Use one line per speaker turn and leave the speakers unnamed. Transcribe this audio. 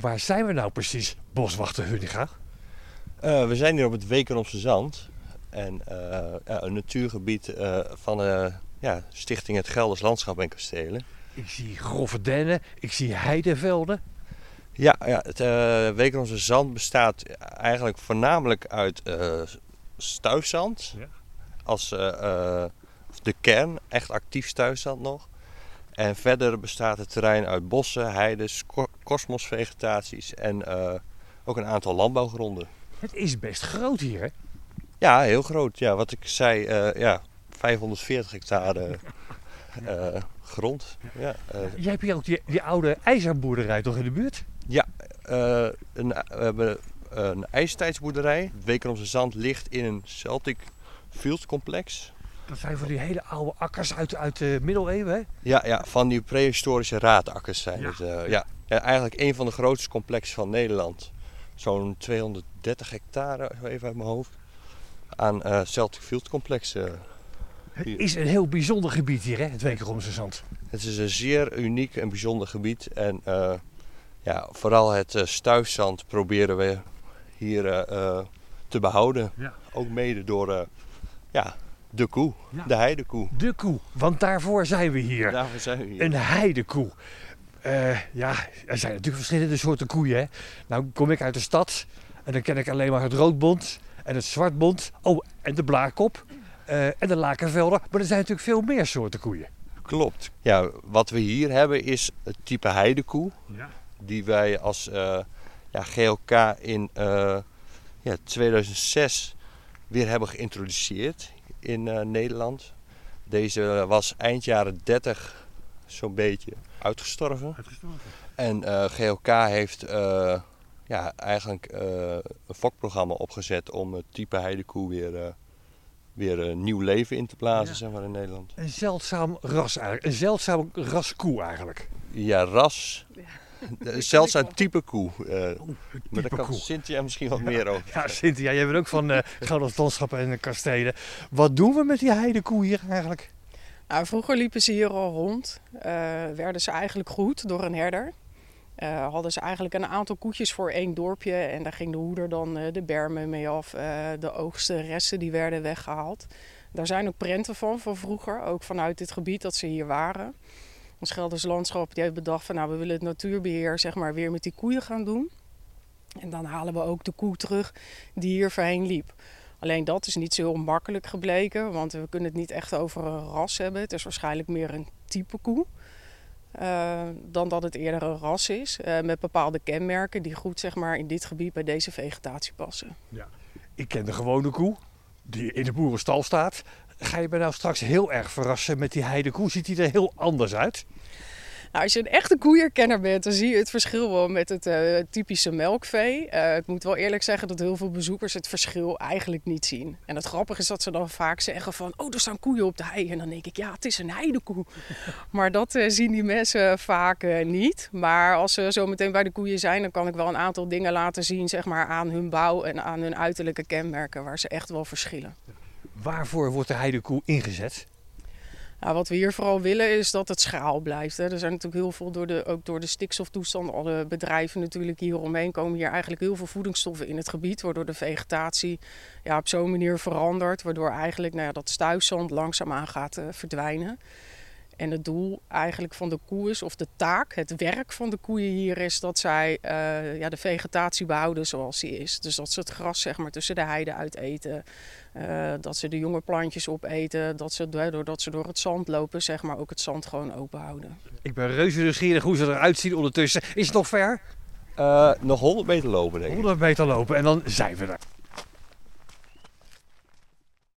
Waar zijn we nou precies, boswachter Hunninga?
Uh, we zijn hier op het Wekenomse Zand. En uh, ja, een natuurgebied uh, van de ja, Stichting Het Gelders Landschap en Kastelen.
Ik zie grove dennen, ik zie heidevelden.
Ja, ja het uh, Wekenomse Zand bestaat eigenlijk voornamelijk uit stuifzand. Ja. Als de kern, echt actief stuifzand nog. En verder bestaat het terrein uit bossen, heides, kosmosvegetaties en ook een aantal landbouwgronden.
Het is best groot hier, hè?
Ja, heel groot. Ja, wat ik zei, uh, ja, 540 hectare uh, grond. Ja,
uh. Jij hebt hier ook die, die, oude ijzerboerderij toch in de buurt?
Ja, een, we hebben een ijstijdsboerderij. Het Wekenomse Zand ligt in een Celtic Field complex.
Dat zijn van die hele oude akkers uit, uit de middeleeuwen, hè?
Ja, ja, van die prehistorische raadakkers zijn ja. het. ja. Ja. eigenlijk een van de grootste complexen van Nederland zo'n 230 hectare, even uit mijn hoofd, aan uh, Celtic Field complex. Uh,
het is een heel bijzonder gebied hier, hè, het Wekeromse Zand.
Het is een zeer uniek en bijzonder gebied. En uh, ja, vooral het stuifzand proberen we hier te behouden. Ja. Ook mede door ja, de koe, ja. de heidekoe.
De koe, want daarvoor zijn we hier.
Daarvoor zijn we hier.
Een heidekoe. Uh, ja, er zijn natuurlijk verschillende soorten koeien. Hè. Nou kom ik uit de stad en dan ken ik alleen maar het roodbond en het zwartbond. Oh, en de blaarkop uh, en de lakenvelder. Maar er zijn natuurlijk veel meer soorten koeien.
Klopt. Ja, wat we hier hebben is het type heidekoe. Ja. Die wij als uh, ja, GLK in ja, 2006 weer hebben geïntroduceerd in Nederland. Deze was eind jaren 30 zo'n beetje uitgestorven. uitgestorven. En uh, eh, GLK heeft uh, ja, eigenlijk uh, een fokprogramma opgezet om het type heidekoe weer, weer een nieuw leven in te blazen zeg maar, in Nederland.
Een zeldzaam ras eigenlijk. Een zeldzaam ras koe eigenlijk.
Ja, ras. Ja. Zeldzaam type koe. Uh, oh, maar daar kan koe. Cynthia misschien wat meer over.
Ja, Cynthia, jij bent ook van uh, Gouden Landschappen en Kastelen. Wat doen we met die heidekoe hier eigenlijk?
Nou, vroeger liepen ze hier al rond. Uh, werden ze eigenlijk goed door een herder. Uh, hadden ze eigenlijk een aantal koetjes voor één dorpje. En daar ging de hoeder dan uh, de bermen mee af. de oogsten, resten die werden weggehaald. Daar zijn ook prenten van, van vroeger. Ook vanuit dit gebied dat ze hier waren. Ons Gelders Landschap die heeft bedacht van... nou, we willen het natuurbeheer zeg maar, weer met die koeien gaan doen. En dan halen we ook de koe terug die hier voorheen liep. Alleen dat is niet zo heel makkelijk gebleken, want we kunnen het niet echt over een ras hebben. Het is waarschijnlijk meer een type koe. Uh, dan dat het eerder een ras is. Uh, met bepaalde kenmerken die goed zeg maar, in dit gebied bij deze vegetatie passen. Ja.
Ik ken de gewone koe die in de boerenstal staat. Ga je me nou straks heel erg verrassen met die heidekoe? Ziet die er heel anders uit?
Nou, als je een echte koeierkenner bent, dan zie je het verschil wel met het uh, typische melkvee. Uh, ik moet wel eerlijk zeggen dat heel veel bezoekers het verschil eigenlijk niet zien. En het grappige is dat ze dan vaak zeggen van, oh, er staan koeien op de hei. En dan denk ik, ja, het is een heidekoe. maar dat uh, zien die mensen vaak niet. Maar als ze zo meteen bij de koeien zijn, dan kan ik wel een aantal dingen laten zien, zeg maar, aan hun bouw en aan hun uiterlijke kenmerken, waar ze echt wel verschillen.
Waarvoor wordt de heidekoe ingezet?
Nou, wat we hier vooral willen is dat het schaal blijft. Hè. Er zijn natuurlijk heel veel, door de, ook door de stikstoftoestand, alle bedrijven natuurlijk hieromheen komen hier eigenlijk heel veel voedingsstoffen in het gebied. Waardoor de vegetatie ja, op zo'n manier verandert. Waardoor eigenlijk nou ja, dat stuifzand langzaamaan gaat uh, verdwijnen. En het doel eigenlijk van de koe is, of de taak, het werk van de koeien hier is dat zij uh, ja, de vegetatie behouden zoals die is. Dus dat ze het gras zeg maar, tussen de heide uiteten, uh, dat ze de jonge plantjes opeten, dat ze doordat ze door het zand lopen, zeg maar, ook het zand gewoon open houden.
Ik ben reuze nieuwsgierig hoe ze eruit zien ondertussen. Is het nog ver?
Uh, nog 100 meter lopen denk ik.
100 meter lopen en dan zijn we er.